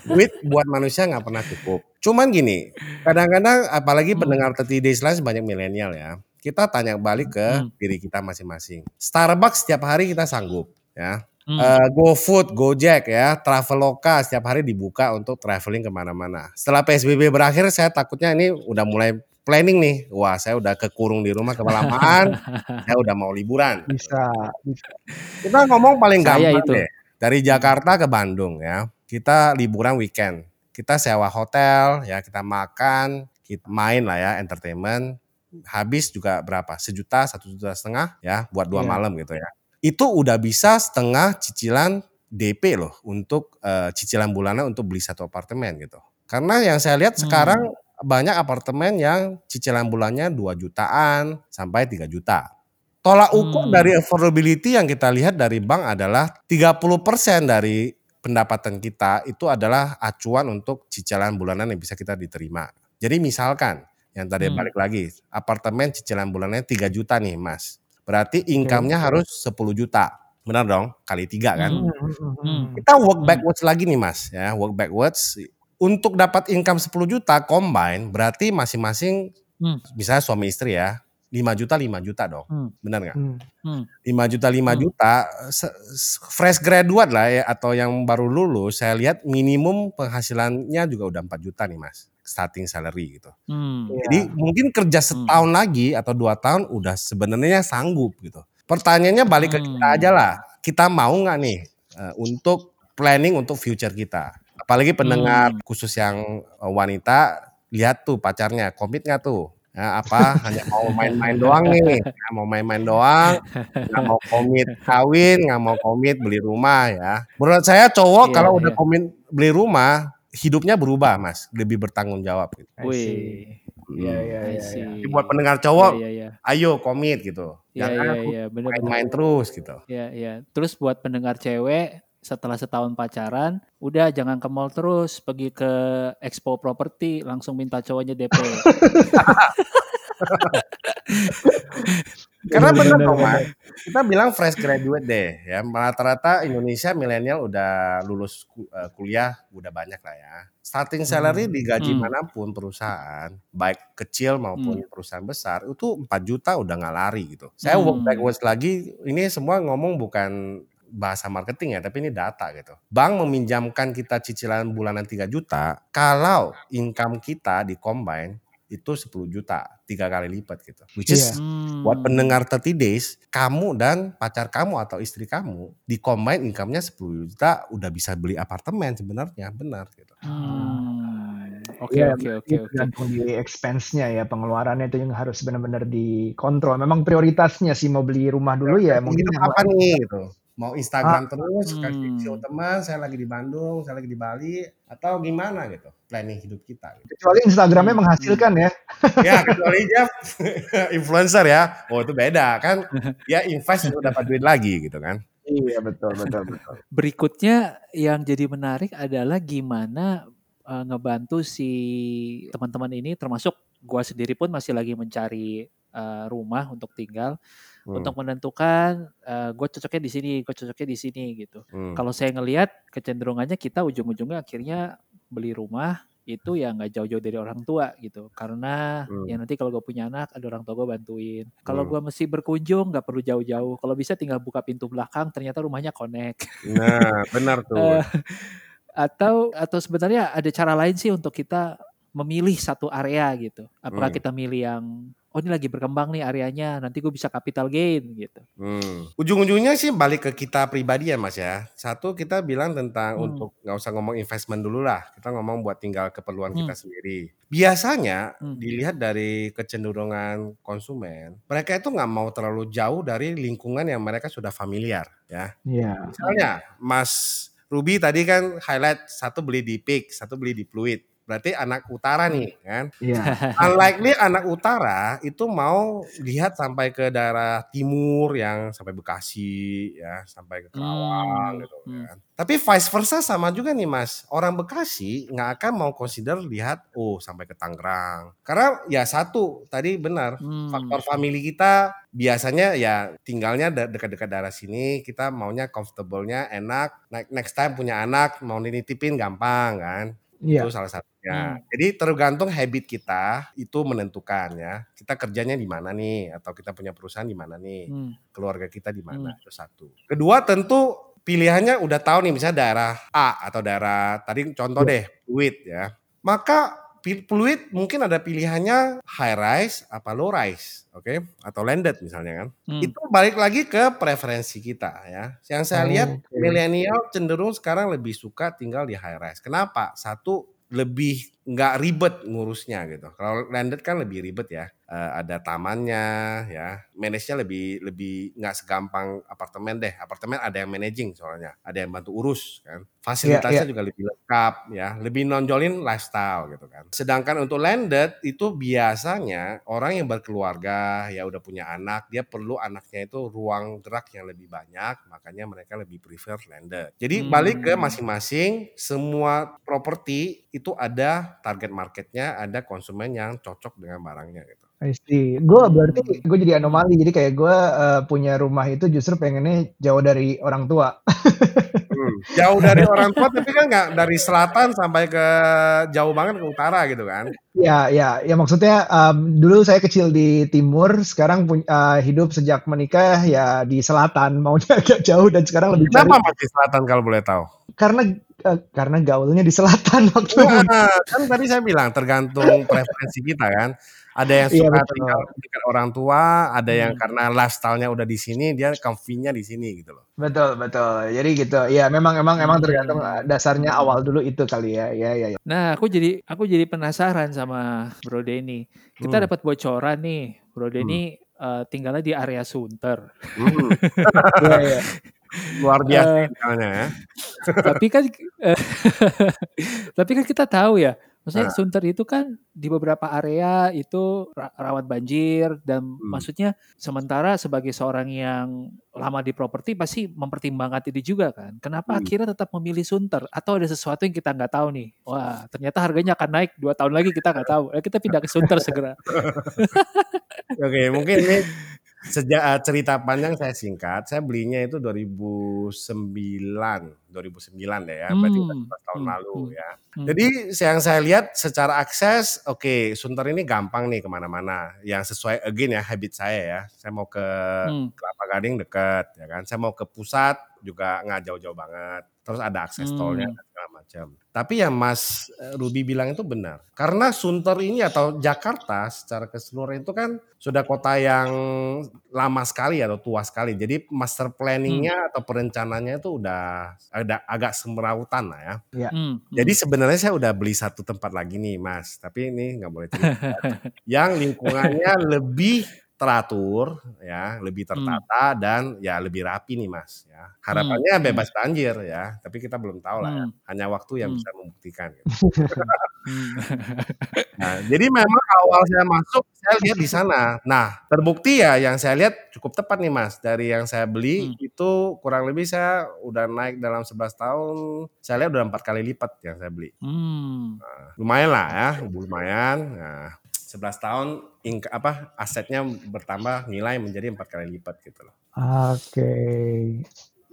Duit buat manusia nggak pernah cukup. Cuman gini, kadang-kadang apalagi Hmm. pendengar 30 Days banyak milenial ya. Kita tanya balik ke Hmm. diri kita masing-masing. Starbucks setiap hari kita sanggup ya. Hmm. Eh, GoFood, Gojek ya, Traveloka setiap hari dibuka untuk traveling ke mana-mana. Setelah PSBB berakhir, saya takutnya ini udah mulai planning nih. Wah, saya udah kekurung di rumah kelamaan, saya udah mau liburan. Bisa, bisa. Kita ngomong paling Saya gampang itu. deh. Dari Jakarta ke Bandung ya. Kita liburan weekend. Kita sewa hotel ya, kita makan, kita main lah ya, entertainment. Habis juga berapa? Sejuta, satu juta setengah ya, buat dua Iya. malam gitu ya. Itu udah bisa setengah cicilan DP loh untuk eh, cicilan bulanan untuk beli satu apartemen gitu. Karena yang saya lihat Hmm. sekarang banyak apartemen yang cicilan bulannya 2 jutaan sampai 3 juta. Tolak ukur Hmm. dari affordability yang kita lihat dari bank adalah 30% dari pendapatan kita itu adalah acuan untuk cicilan bulanan yang bisa kita diterima. Jadi misalkan yang tadi Hmm. balik lagi, apartemen cicilan bulanannya 3 juta nih Mas. Berarti income-nya harus 10 juta. Benar dong? Kali tiga kan? Hmm. Hmm, hmm, hmm, Hmm. Kita work Hmm. backwards lagi nih Mas ya, work backwards. Untuk dapat income 10 juta combine berarti masing-masing Hmm. misalnya suami istri ya, 5 juta 5 juta dong. Hmm. Benar nggak? hmm. Hmm. 5 juta 5 Hmm. juta fresh graduate lah ya atau yang baru lulus saya lihat minimum penghasilannya juga udah 4 juta nih Mas. starting salary gitu. Hmm. Jadi mungkin kerja setahun lagi atau dua tahun udah sebenarnya sanggup gitu. Pertanyaannya balik ke kita Hmm. aja lah. Kita mau nggak nih eh, untuk planning untuk future kita? Apalagi pendengar Hmm. khusus yang eh, wanita, lihat tuh pacarnya, komit nggak tuh? Ya, apa hanya mau main-main doang nih? Nggak mau main-main doang, nggak mau komit kawin, nggak mau komit beli rumah ya. Menurut saya cowok Iya, kalau udah iya. komit beli rumah, hidupnya berubah mas, lebih bertanggung jawab. Gitu. Wih. Iya, Hmm. iya, iya. iya. Jadi buat pendengar cowok, Iya, iya, ayo komit gitu. iya. Iya, Jangan iya, iya, main-main terus gitu. Iya, iya. Terus buat pendengar cewek, setelah setahun pacaran, udah jangan ke mall terus, pergi ke expo properti, langsung minta cowoknya DP. Karena benar dong. Kita bilang fresh graduate deh, ya. Rata-rata Indonesia milenial udah lulus eh, kuliah udah banyak lah ya. Starting salary di gaji Hmm. mana pun perusahaan, baik kecil maupun perusahaan besar, itu 4 juta udah nggak lari gitu. Saya work Hmm. backwards lagi, ini semua ngomong bukan bahasa marketing ya, tapi ini data gitu. Bank meminjamkan kita cicilan bulanan 3 juta, kalau income kita di combine itu 10 juta, tiga kali lipat gitu. Which is Iya. Hmm. buat pendengar 30 days, kamu dan pacar kamu atau istri kamu di combine income-nya 10 juta udah bisa beli apartemen sebenarnya, benar gitu. Hmm. Oke, Iya, oke, oke, oke. tergantung di expense-nya ya, pengeluarannya itu yang harus benar-benar dikontrol. Memang prioritasnya sih mau beli rumah dulu ya, mungkin Hidup yang apa nih gitu. Mau Instagram terus, Hmm. kasih show teman, saya lagi di Bandung, saya lagi di Bali, atau gimana gitu planning hidup kita. Gitu. kecuali Instagramnya Hmm, menghasilkan ya. Ya kecuali dia influencer ya, oh itu beda kan. Ya invest untuk dapat duit lagi gitu kan. Iya betul betul betul. Berikutnya yang jadi menarik adalah gimana eh, ngebantu si teman-teman ini termasuk gua sendiri pun masih lagi mencari eh, rumah untuk tinggal Hmm, untuk menentukan eh, gue cocoknya di sini, gue cocoknya di sini gitu. hmm. Kalau saya ngelihat kecenderungannya kita ujung-ujungnya akhirnya beli rumah itu ya nggak jauh-jauh dari orang tua gitu karena Hmm. ya nanti kalau gue punya anak ada orang tua gue bantuin kalau Hmm. gue mesti berkunjung nggak perlu jauh-jauh kalau bisa tinggal buka pintu belakang ternyata rumahnya connect Nah benar tuh. Eh, atau atau sebenarnya ada cara lain sih untuk kita memilih satu area gitu. Apakah Hmm. kita milih yang oh ini lagi berkembang nih areanya, nanti gue bisa capital gain gitu. Hmm. Ujung-ujungnya sih balik ke kita pribadi ya mas ya. Satu kita bilang tentang Hmm. untuk nggak usah ngomong investment dulu lah. Kita ngomong buat tinggal keperluan kita Hmm. sendiri. Biasanya Hmm. dilihat dari kecenderungan konsumen, mereka itu nggak mau terlalu jauh dari lingkungan yang mereka sudah familiar ya. Iya. Misalnya Mas Ruby tadi kan highlight satu beli di Peak, satu beli di Fluid. Berarti anak utara nih kan. Iya. Unlikely anak utara itu mau lihat sampai ke daerah timur yang sampai Bekasi ya, sampai ke Kerawang Hmm, gitu hmm. kan. Tapi vice versa sama juga nih Mas. Orang Bekasi nggak akan mau consider lihat oh sampai ke Tangerang. Karena ya satu tadi benar Hmm. faktor family kita biasanya ya tinggalnya de- dekat-dekat daerah sini kita maunya comfortable-nya enak next time punya anak mau nitipin gampang kan Iya. itu salah satunya Hmm. jadi tergantung habit kita itu menentukan ya kita kerjanya di mana nih atau kita punya perusahaan di mana nih Hmm. keluarga kita di mana Hmm. itu satu kedua tentu pilihannya udah tahu nih misalnya daerah A atau daerah tadi contoh Iya. deh fluid ya maka fluid mungkin ada pilihannya high rise apa low rise oke atau landed misalnya kan Hmm. itu balik lagi ke preferensi kita ya. Yang saya lihat Oke. milenial cenderung sekarang lebih suka tinggal di high rise. Kenapa? Satu lebih nggak ribet ngurusnya gitu. Kalau landed kan lebih ribet ya. Eh, ada tamannya ya. Manage-nya lebih lebih nggak segampang apartemen deh. Apartemen ada yang managing soalnya, ada yang bantu urus kan. Fasilitasnya Iya, juga lebih lengkap ya, lebih nonjolin lifestyle gitu kan. Sedangkan untuk landed itu biasanya orang yang berkeluarga ya udah punya anak, dia perlu anaknya itu ruang gerak yang lebih banyak, makanya mereka lebih prefer landed. Jadi balik ke Hmm. masing-masing, semua properti itu ada target marketnya, ada konsumen yang cocok dengan barangnya gitu. I see. Gue berarti Hmm. gue jadi anomali. Jadi kayak gue eh, punya rumah itu justru pengennya jauh dari orang tua. Hmm, Jauh dari orang tua tapi kan nggak dari selatan sampai ke jauh banget ke utara gitu kan. Ya, ya, ya maksudnya em, dulu saya kecil di timur, sekarang eh, hidup sejak menikah ya di selatan, maunya agak jauh dan sekarang lebih. Kenapa masih selatan kalau boleh tahu? Karena uh, karena gaulnya di selatan waktu itu. kan tadi saya bilang tergantung preferensi kita kan. Ada yang iya, suka iya, tinggal dekat orang tua, ada hmm. yang karena lifestyle-nya udah di sini, dia comfy-nya di sini gitu loh. Betul, betul. Jadi gitu. Ya, memang emang emang tergantung hmm. dasarnya awal dulu itu kali ya. Ya, ya, ya. Nah, aku jadi aku jadi penasaran sama Bro Denny. Kita hmm. dapat bocoran nih, Bro Denny hmm. uh, tinggalnya di area Sunter. Hmm. ya, ya. Luar biasa uh, ya. tapi kan uh, tapi kan kita tahu ya, Maksudnya nah. Sunter itu kan di beberapa area itu rawat banjir dan hmm. maksudnya sementara sebagai seorang yang lama di properti pasti mempertimbangkan itu juga kan. Kenapa hmm. akhirnya tetap memilih Sunter? Atau ada sesuatu yang kita nggak tahu nih? Wah ternyata harganya akan naik dua tahun lagi kita nggak tahu. Ya, kita pindah ke Sunter segera. Oke mungkin ini Sejak uh, cerita panjang saya singkat, saya belinya itu 2009, 2009 deh ya, hmm. berarti 14 tahun hmm. lalu hmm. ya. Hmm. Jadi yang saya lihat secara akses, oke okay, Sunter ini gampang nih ke mana-mana, yang sesuai again ya habit saya ya. Saya mau ke hmm. Kelapa Gading dekat, ya kan. Saya mau ke pusat juga nggak jauh-jauh banget. Terus ada akses hmm. tolnya segala macam. Tapi yang Mas eh, Ruby bilang itu benar. Karena Sunter ini atau Jakarta secara keseluruhan itu kan sudah kota yang lama sekali atau tua sekali. Jadi master planningnya hmm. atau perencanaannya itu udah ada agak semerautan lah ya. ya. Hmm. Jadi sebenarnya saya udah beli satu tempat lagi nih Mas. Tapi ini nggak boleh cerita. yang lingkungannya lebih teratur ya, lebih hmm. tertata hmm. dan ya lebih rapi nih Mas ya. Harapannya hmm. bebas banjir ya, tapi kita belum tahu lah ya. hmm. ya. Hanya waktu yang hmm. bisa membuktikan gitu. nah, jadi memang awal saya masuk saya lihat di sana. Nah, terbukti ya yang saya lihat cukup tepat nih Mas. Dari yang saya beli hmm. itu kurang lebih saya udah naik dalam 11 tahun, saya lihat udah empat kali lipat yang saya beli. Hmm. Nah, lumayan lah ya, lumayan. Nah, 11 tahun ink, apa asetnya bertambah nilai menjadi empat kali lipat gitu loh. Oke. Okay.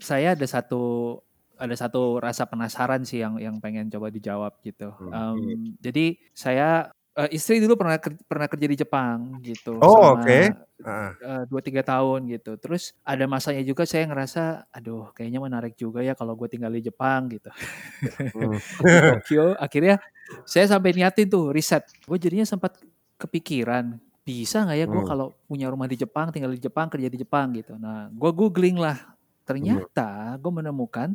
Saya ada satu ada satu rasa penasaran sih yang yang pengen coba dijawab gitu. Hmm. Um, jadi saya uh, istri dulu pernah pernah kerja di Jepang gitu. Oh oke. Okay. Uh, dua tiga tahun gitu. Terus ada masanya juga saya ngerasa, aduh kayaknya menarik juga ya kalau gue tinggal di Jepang gitu. Hmm. di Tokyo. Akhirnya saya sampai niatin tuh riset. Gue jadinya sempat kepikiran bisa nggak ya gue hmm. kalau punya rumah di Jepang tinggal di Jepang kerja di Jepang gitu nah gue googling lah ternyata gue menemukan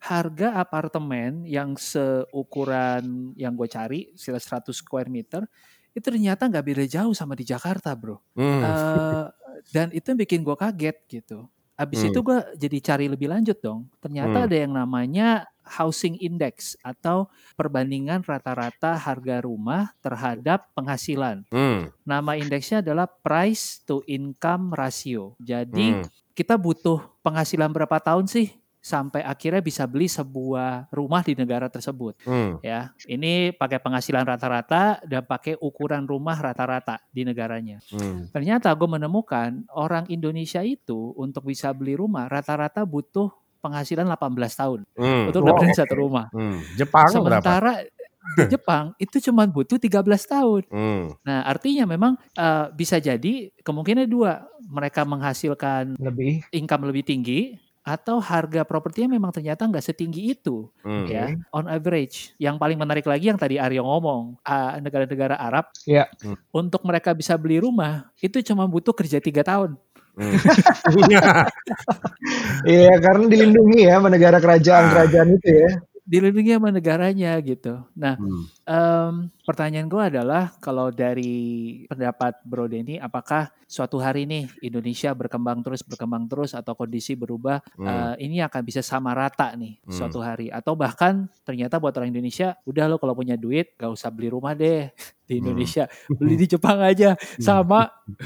harga apartemen yang seukuran yang gue cari sekitar 100 square meter itu ternyata nggak beda jauh sama di Jakarta bro hmm. uh, dan itu yang bikin gue kaget gitu abis hmm. itu gue jadi cari lebih lanjut dong ternyata hmm. ada yang namanya housing index atau perbandingan rata-rata harga rumah terhadap penghasilan. Hmm. Nama indeksnya adalah price to income ratio. Jadi hmm. kita butuh penghasilan berapa tahun sih sampai akhirnya bisa beli sebuah rumah di negara tersebut. Hmm. Ya, ini pakai penghasilan rata-rata dan pakai ukuran rumah rata-rata di negaranya. Hmm. Ternyata gue menemukan orang Indonesia itu untuk bisa beli rumah rata-rata butuh penghasilan 18 tahun hmm. untuk dapetin okay. satu rumah. Hmm. Jepang Sementara berapa? di Jepang itu cuma butuh 13 tahun. Hmm. Nah, artinya memang uh, bisa jadi kemungkinan dua, mereka menghasilkan lebih income lebih tinggi atau harga propertinya memang ternyata nggak setinggi itu hmm. ya on average yang paling menarik lagi yang tadi Aryo ngomong negara-negara Arab yeah. hmm. untuk mereka bisa beli rumah itu cuma butuh kerja tiga tahun Hmm. Iya, karena dilindungi ya negara kerajaan-kerajaan itu ya. Dilindungi sama negaranya gitu. Nah, hmm. Um, pertanyaan gue adalah kalau dari pendapat Bro Denny, apakah suatu hari nih Indonesia berkembang terus berkembang terus atau kondisi berubah, hmm. uh, ini akan bisa sama rata nih hmm. suatu hari atau bahkan ternyata buat orang Indonesia, udah lo kalau punya duit gak usah beli rumah deh di hmm. Indonesia hmm. beli di Jepang aja hmm. sama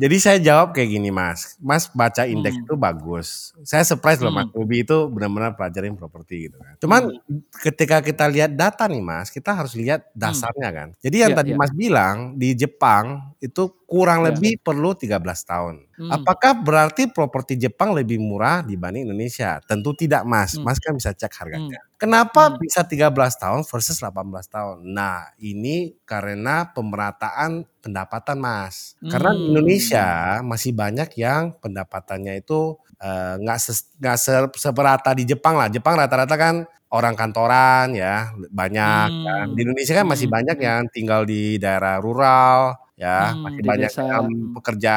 jadi saya jawab kayak gini mas mas baca indeks hmm. itu bagus saya surprise loh mas Ubi itu benar-benar pelajarin properti gitu kan cuman hmm. Ketika kita lihat data nih mas kita harus lihat dasarnya hmm. kan jadi yang ya, tadi ya. mas bilang di Jepang itu kurang Ya. lebih perlu 13 tahun. Hmm. Apakah berarti properti Jepang lebih murah dibanding Indonesia? Tentu tidak, Mas. Hmm. Mas kan bisa cek harganya. Kenapa Hmm. bisa 13 tahun versus 18 tahun? Nah, ini karena pemerataan pendapatan, Mas. Karena di Hmm. Indonesia masih banyak yang pendapatannya itu eh, nggak ses- nggak se- seberata di Jepang lah. Jepang rata-rata kan orang kantoran ya banyak Hmm. kan. Di Indonesia kan masih Hmm. banyak yang tinggal di daerah rural ya, Hmm, masih banyak Hmm. pekerja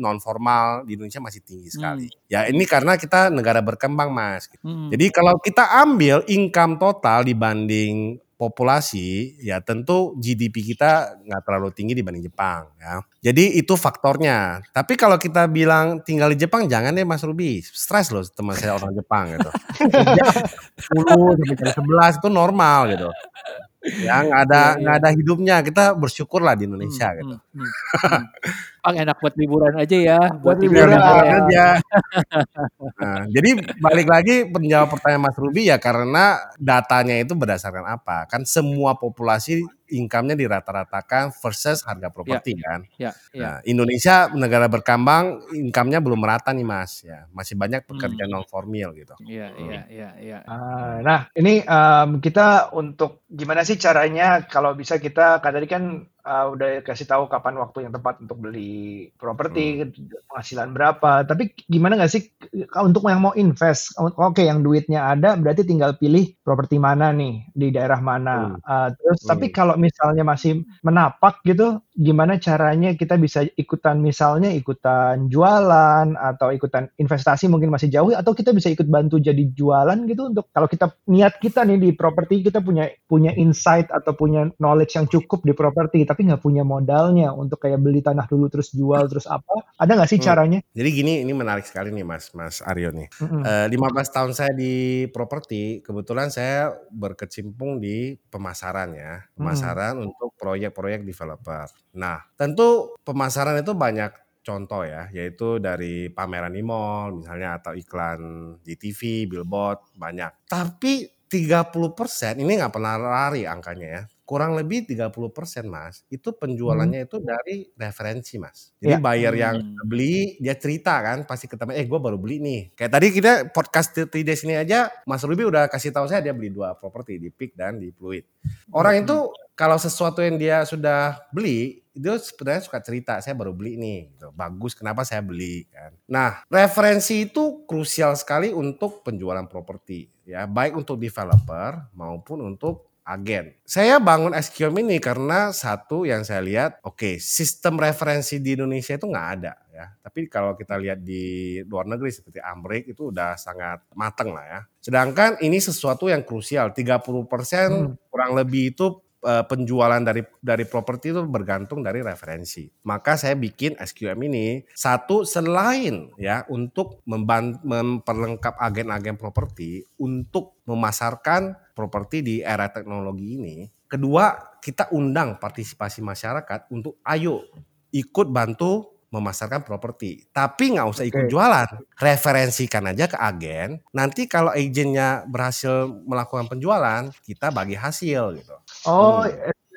non formal di Indonesia masih tinggi sekali. Hmm. Ya ini karena kita negara berkembang mas. Hmm. Jadi kalau kita ambil income total dibanding populasi, ya tentu GDP kita nggak terlalu tinggi dibanding Jepang ya. Jadi itu faktornya. Tapi kalau kita bilang tinggal di Jepang jangan deh Mas Ruby, stres loh teman saya orang Jepang gitu. Kerja 10 sampai jam 11 itu normal gitu. Ya nggak ada Iya, iya. nggak ada hidupnya. Kita bersyukurlah di Indonesia Hmm, gitu. hmm, hmm, Bang enak buat liburan aja ya, buat Buat liburan liburan. aja. aja. Nah, jadi balik lagi menjawab pertanyaan Mas Ruby ya karena datanya itu berdasarkan apa? Kan semua populasi income-nya dirata-ratakan versus harga properti kan. Ya, ya. Nah, Indonesia negara berkembang income-nya belum merata nih Mas ya. Masih banyak pekerja Hmm. non formal gitu. Iya, iya, iya, iya. Ah, Nah, ini em, kita untuk gimana sih caranya kalau bisa kita kan tadi kan uh, udah kasih tahu kapan waktu yang tepat untuk beli properti, penghasilan berapa. Tapi gimana nggak sih untuk yang mau invest? Oke, yang duitnya ada, berarti tinggal pilih properti mana nih di daerah mana. Uh, terus, Hmm. tapi kalau misalnya masih menapak gitu, gimana caranya kita bisa ikutan misalnya ikutan jualan atau ikutan investasi mungkin masih jauh atau kita bisa ikut bantu jadi jualan gitu untuk kalau kita niat kita nih di properti kita punya punya insight atau punya knowledge yang cukup di properti tapi nggak punya modalnya untuk kayak beli tanah dulu terus jual terus apa ada nggak sih Hmm. caranya? Jadi gini ini menarik sekali nih Mas Mas Aryo nih. Eh, 15 tahun saya di properti, kebetulan saya berkecimpung di pemasaran ya, pemasaran untuk proyek-proyek developer. Nah, tentu pemasaran itu banyak contoh ya, yaitu dari pameran di mall misalnya atau iklan di TV, billboard banyak. Tapi 30% ini nggak pernah lari angkanya ya. Kurang lebih 30% Mas, itu penjualannya itu dari referensi Mas. Jadi Ya. buyer yang Hmm. beli dia cerita kan pasti ketemu eh gue baru beli nih kayak tadi kita podcast 30 days ini aja Mas Ruby udah kasih tahu saya dia beli dua properti di Peak dan di Fluid orang itu kalau sesuatu yang dia sudah beli itu sebenarnya suka cerita saya baru beli nih gitu. bagus kenapa saya beli kan nah referensi itu krusial sekali untuk penjualan properti ya baik untuk developer maupun untuk agen. Saya bangun SQM ini karena satu yang saya lihat, oke sistem referensi di Indonesia itu nggak ada ya. Tapi kalau kita lihat di luar negeri seperti Amrik itu udah sangat mateng lah ya. Sedangkan ini sesuatu yang krusial, 30% Hmm. kurang lebih itu eh, penjualan dari dari properti itu bergantung dari referensi. Maka saya bikin SQM ini satu selain ya untuk memperlengkap agen-agen properti untuk memasarkan properti di era teknologi ini. Kedua, kita undang partisipasi masyarakat untuk ayo ikut bantu memasarkan properti. Tapi nggak usah ikut Oke. jualan. Referensikan aja ke agen. Nanti kalau agennya berhasil melakukan penjualan, kita bagi hasil gitu. Oh,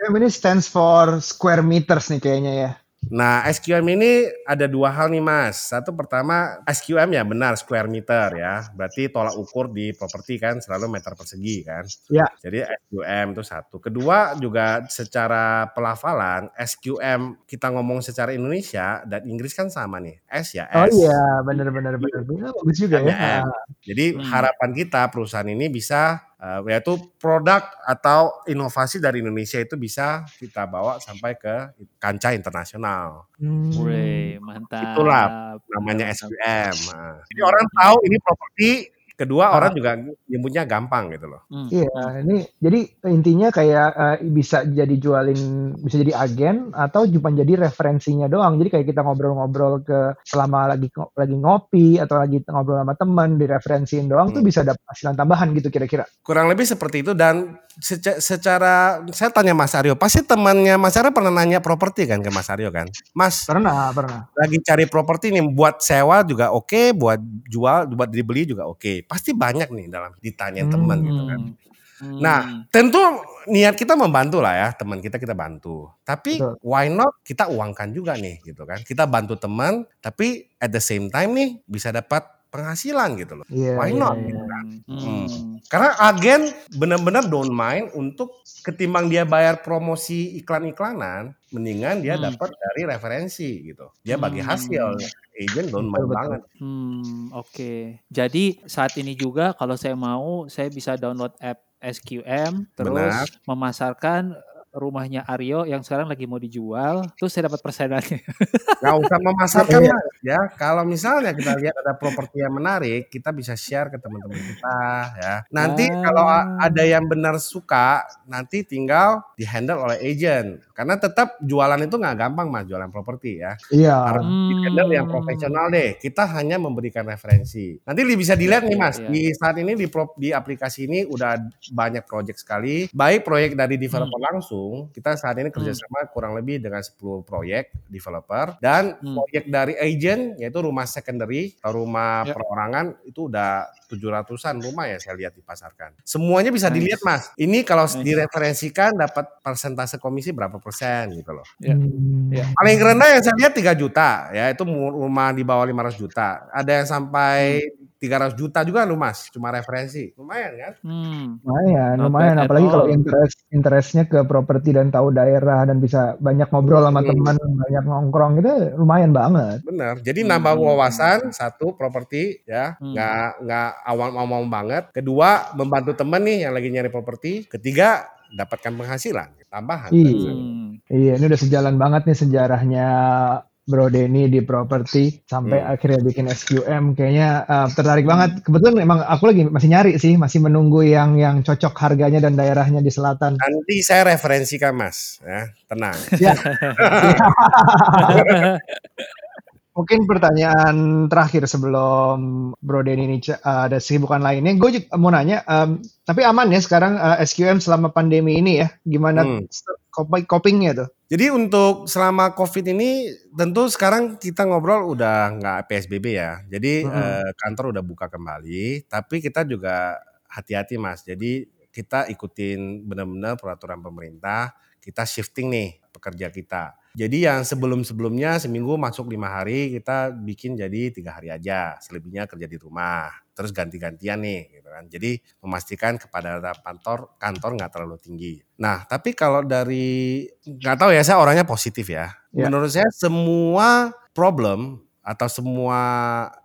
Hmm. Ini stands for square meters nih kayaknya ya. Nah, SQM ini ada dua hal nih Mas. Satu pertama SQM ya benar square meter ya. Berarti tolak ukur di properti kan selalu meter persegi kan. Ya. Jadi SQM itu satu. Kedua juga secara pelafalan SQM kita ngomong secara Indonesia dan Inggris kan sama nih. S ya Oh S. iya, benar-benar benar. Bagus juga ya. Hanya M. Jadi Hmm. harapan kita perusahaan ini bisa eh, yaitu produk atau inovasi dari Indonesia itu bisa kita bawa sampai ke kancah internasional. Hmm. Wih, mantap. Itulah namanya. SQM. Nah, jadi orang tahu ini properti, kedua Ah. orang juga nyebutnya gampang gitu loh. Hmm. Iya, ini jadi intinya kayak eh, bisa jadi jualin, bisa jadi agen atau cuma jadi referensinya doang. Jadi kayak kita ngobrol-ngobrol ke selama lagi lagi ngopi atau lagi ngobrol sama teman direferensiin doang tuh Hmm. bisa dapat hasilan tambahan gitu kira-kira. Kurang lebih seperti itu dan sece- secara saya tanya Mas Aryo, pasti temannya Mas Aryo pernah nanya properti kan ke Mas Aryo kan? Mas, Pernah, pernah. lagi cari properti nih buat sewa juga oke, buat jual, buat dibeli juga oke. Pasti banyak nih dalam ditanyain teman gitu kan. Hmm. Nah, Hmm. tentu niat kita membantu lah ya, teman kita kita bantu. Tapi Betul. why not kita uangkan juga nih gitu kan. Kita bantu teman, tapi at the same time nih bisa dapat penghasilan gitu loh. Iya, Why iya, not? iya. gitu kan. Hmm. Karena agen benar-benar don't mind untuk ketimbang dia bayar promosi iklan-iklanan, mendingan dia Hmm. dapat dari referensi gitu. Dia bagi Hmm. hasil. Agent don't mind Betul, betul. banget. Hmm, oke. Jadi saat ini juga kalau saya mau, saya bisa download app SQM, terus Benar. memasarkan rumahnya Aryo yang sekarang lagi mau dijual, terus saya dapat persenannya. Nggak usah memasarkan. Mas, ya. Kalau misalnya kita lihat ada properti yang menarik, kita bisa share ke teman-teman kita ya. Nanti Ah. kalau ada yang benar suka, nanti tinggal dihandle oleh agent. Karena tetap jualan itu nggak gampang mas, jualan properti ya. Iya. Harus dihandle yang Hmm. profesional deh. Kita hanya memberikan referensi. Nanti bisa dilihat nih Iya, mas, iya. di saat ini di pro- di aplikasi ini udah banyak project sekali. Baik proyek dari developer Hmm. langsung, kita saat ini kerjasama kurang lebih dengan 10 proyek developer dan Hmm. proyek dari agent yaitu rumah secondary atau rumah Ya. perorangan itu udah 700-an rumah ya saya lihat dipasarkan. Semuanya bisa Nice. dilihat mas. Ini kalau Nice. direferensikan dapat persentase komisi berapa persen gitu loh. Ya. Hmm. Ya. Paling rendah yang saya lihat 3 juta ya itu rumah di bawah 500 juta. Ada yang sampai Hmm. 300 juta juga lu Mas, cuma referensi. Lumayan kan? Hmm. Lumayan, Not lumayan. Apalagi kalau interest interestnya ke properti dan tahu daerah dan bisa banyak ngobrol sama Hmm. teman, banyak nongkrong gitu, lumayan banget. Bener. Jadi Hmm, nambah hmm, wawasan satu properti ya, Hmm. nggak nggak awam-awam banget. Kedua membantu temen nih yang lagi nyari properti. Ketiga dapatkan penghasilan tambahan. Iya. Hmm. Iya, ini udah sejalan banget nih sejarahnya Bro Denny di properti sampai Hmm. akhirnya bikin SQM. Kayaknya uh, tertarik banget. Kebetulan emang aku lagi masih nyari sih, masih menunggu yang yang cocok harganya dan daerahnya di selatan. Nanti saya referensikan Mas, ya tenang. Ya. Mungkin pertanyaan terakhir sebelum Bro Denny ini uh, ada kesibukan lainnya. Gue juga mau nanya, um, tapi aman ya sekarang uh, SQM selama pandemi ini ya? Gimana Hmm. cop- copingnya tuh? Jadi untuk selama COVID ini tentu sekarang kita ngobrol udah nggak PSBB ya. Jadi Mhm. eh, kantor udah buka kembali, tapi kita juga hati-hati Mas. Jadi kita ikutin benar-benar peraturan pemerintah, kita shifting nih pekerja kita. Jadi yang sebelum-sebelumnya seminggu masuk lima hari kita bikin jadi tiga hari aja, selebihnya kerja di rumah. Terus ganti-gantian nih, gitu kan. Jadi memastikan kepadatan kantor kantor nggak terlalu tinggi. Nah, tapi kalau dari nggak tahu ya, saya orangnya positif ya. Ya. Menurut saya semua problem atau semua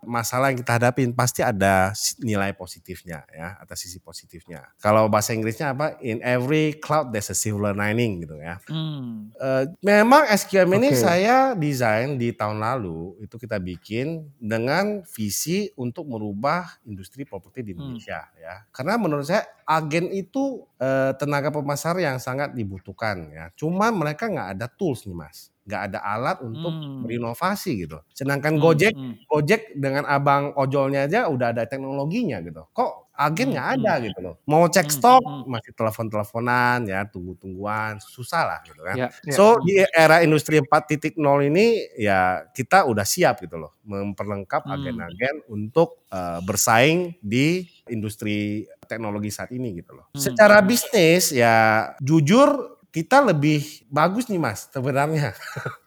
masalah yang kita hadapin pasti ada nilai positifnya ya, atau sisi positifnya. Kalau bahasa Inggrisnya apa? In every cloud there's a silver lining gitu ya. Hmm. Eh, memang SQM ini Oke. saya desain di tahun lalu itu kita bikin dengan visi untuk merubah industri properti di Hmm. Indonesia ya. Karena menurut saya agen itu eh, tenaga pemasar yang sangat dibutuhkan ya. Cuma mereka nggak ada tools nih mas, nggak ada alat untuk Hmm. berinovasi gitu. Sedangkan Hmm, Gojek hmm. Gojek dengan abang ojolnya aja udah ada teknologinya gitu. Kok agen Hmm, nggak ada hmm. gitu loh. Mau cek Hmm, stok hmm. masih telepon-teleponan ya, tunggu-tungguan, susah lah gitu kan. Ya. Ya. So di era industri 4.0 ini ya kita udah siap gitu loh memperlengkap Hmm. agen-agen untuk eh, bersaing di industri teknologi saat ini gitu loh. Hmm, Secara hmm. bisnis ya jujur kita lebih bagus nih Mas sebenarnya.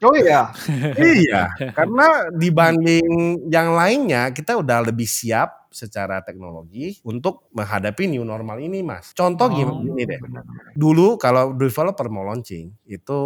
Oh iya. iya, karena dibanding yang lainnya kita udah lebih siap secara teknologi untuk menghadapi new normal ini, Mas. Contoh gini, Oh. gini deh. Dulu kalau developer mau launching itu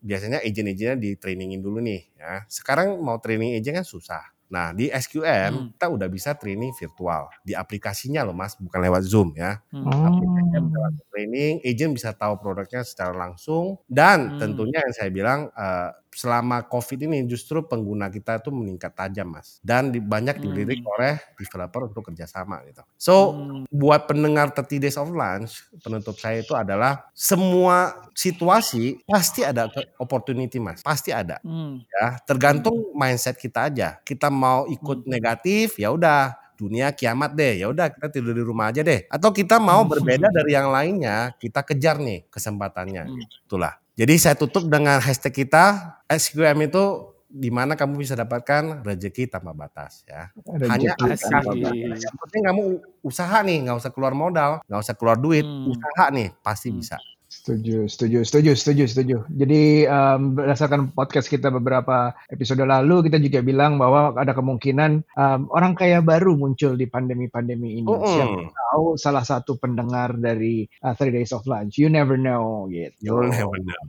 biasanya agent-agentnya di trainingin dulu nih ya. Sekarang mau training agent kan susah. Nah, di SQM Hmm. kita udah bisa training virtual di aplikasinya loh, Mas, bukan lewat Zoom ya. Hmm. Aplikasinya bisa training, agent bisa tahu produknya secara langsung dan Hmm. tentunya yang saya bilang eh, selama COVID ini justru pengguna kita tuh meningkat tajam mas dan di, banyak dilirik Hmm. oleh developer untuk kerjasama gitu. So Hmm. buat pendengar 30 Days of Lunch penutup saya itu adalah semua situasi pasti ada opportunity mas, pasti ada Hmm. ya tergantung mindset kita aja. Kita mau ikut Hmm. negatif ya udah dunia kiamat deh ya udah kita tidur di rumah aja deh atau kita mau Hmm. berbeda dari yang lainnya kita kejar nih kesempatannya Hmm. itulah jadi saya tutup dengan hashtag kita SQM itu di mana kamu bisa dapatkan rezeki tanpa batas ya. Hanya Rezeki tanpa yang penting kamu usaha nih, nggak usah keluar modal, nggak usah keluar duit, Hmm. usaha nih pasti Hmm. bisa. Setuju, setuju, setuju, setuju, setuju. Jadi em, berdasarkan podcast kita beberapa episode lalu, kita juga bilang bahwa ada kemungkinan em, orang kaya baru muncul di pandemi-pandemi ini. Mm-mm. Siapa tahu salah satu pendengar dari uh, Three Days of Lunch. You never know, gitu. You never know.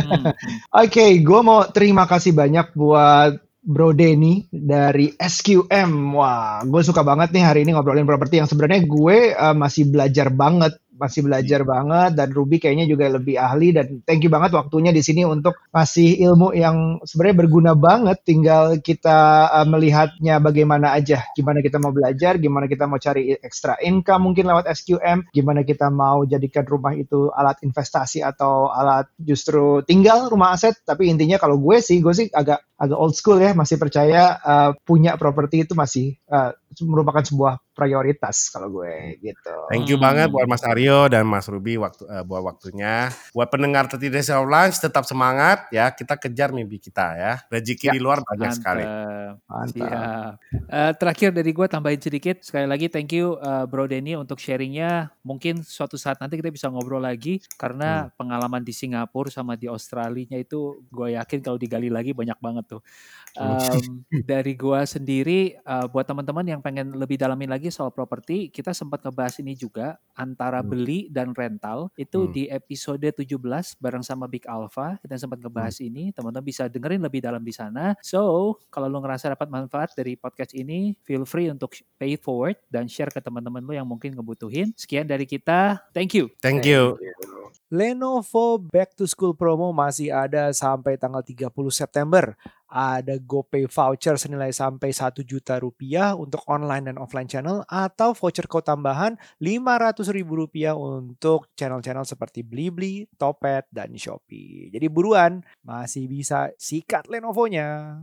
Oke, gue mau terima kasih banyak buat Bro Denny dari SQM. Wah, gue suka banget nih hari ini ngobrolin properti yang sebenarnya gue uh, masih belajar banget, masih belajar banget dan Ruby kayaknya juga lebih ahli dan thank you banget waktunya di sini untuk kasih ilmu yang sebenarnya berguna banget. Tinggal kita uh, melihatnya bagaimana aja, gimana kita mau belajar, gimana kita mau cari extra income mungkin lewat SQM, gimana kita mau jadikan rumah itu alat investasi atau alat justru tinggal rumah aset. Tapi intinya kalau gue sih, gue sih agak agak old school ya, masih percaya uh, punya properti itu masih uh, merupakan sebuah prioritas kalau gue gitu. Thank you Hmm. banget buat Mas Aryo dan Mas Ruby waktu eh, buat waktunya. Buat pendengar Teti Desa Lunch tetap semangat ya. Kita kejar mimpi kita ya. Rezeki Ya, di luar banyak sekali. Mantap. Mantap. Siap. Eh, terakhir dari gue tambahin sedikit. Sekali lagi thank you eh, Bro Denny untuk sharingnya. Mungkin suatu saat nanti kita bisa ngobrol lagi. Karena pengalaman di Singapura sama di Australia itu gue yakin kalau digali lagi banyak banget tuh. Em, dari gue sendiri eh, buat teman-teman yang pengen lebih dalamin lagi soal properti, kita sempat ngebahas ini juga antara Hmm. beli dan rental. Itu Hmm. di episode 17 bareng sama Big Alpha. Kita sempat ngebahas ini. Teman-teman bisa dengerin lebih dalam di sana. So, kalau lu ngerasa dapat manfaat dari podcast ini, feel free untuk pay it forward dan share ke teman-teman lu yang mungkin ngebutuhin. Sekian dari kita. Thank you. Thank you. Lenovo Back to School promo masih ada sampai tanggal 30 September. Ada GoPay voucher senilai sampai 1 juta rupiah untuk online dan offline channel atau voucher code tambahan 500 ribu rupiah untuk channel-channel seperti Blibli, Topet, dan Shopee. Jadi buruan, masih bisa sikat Lenovo-nya.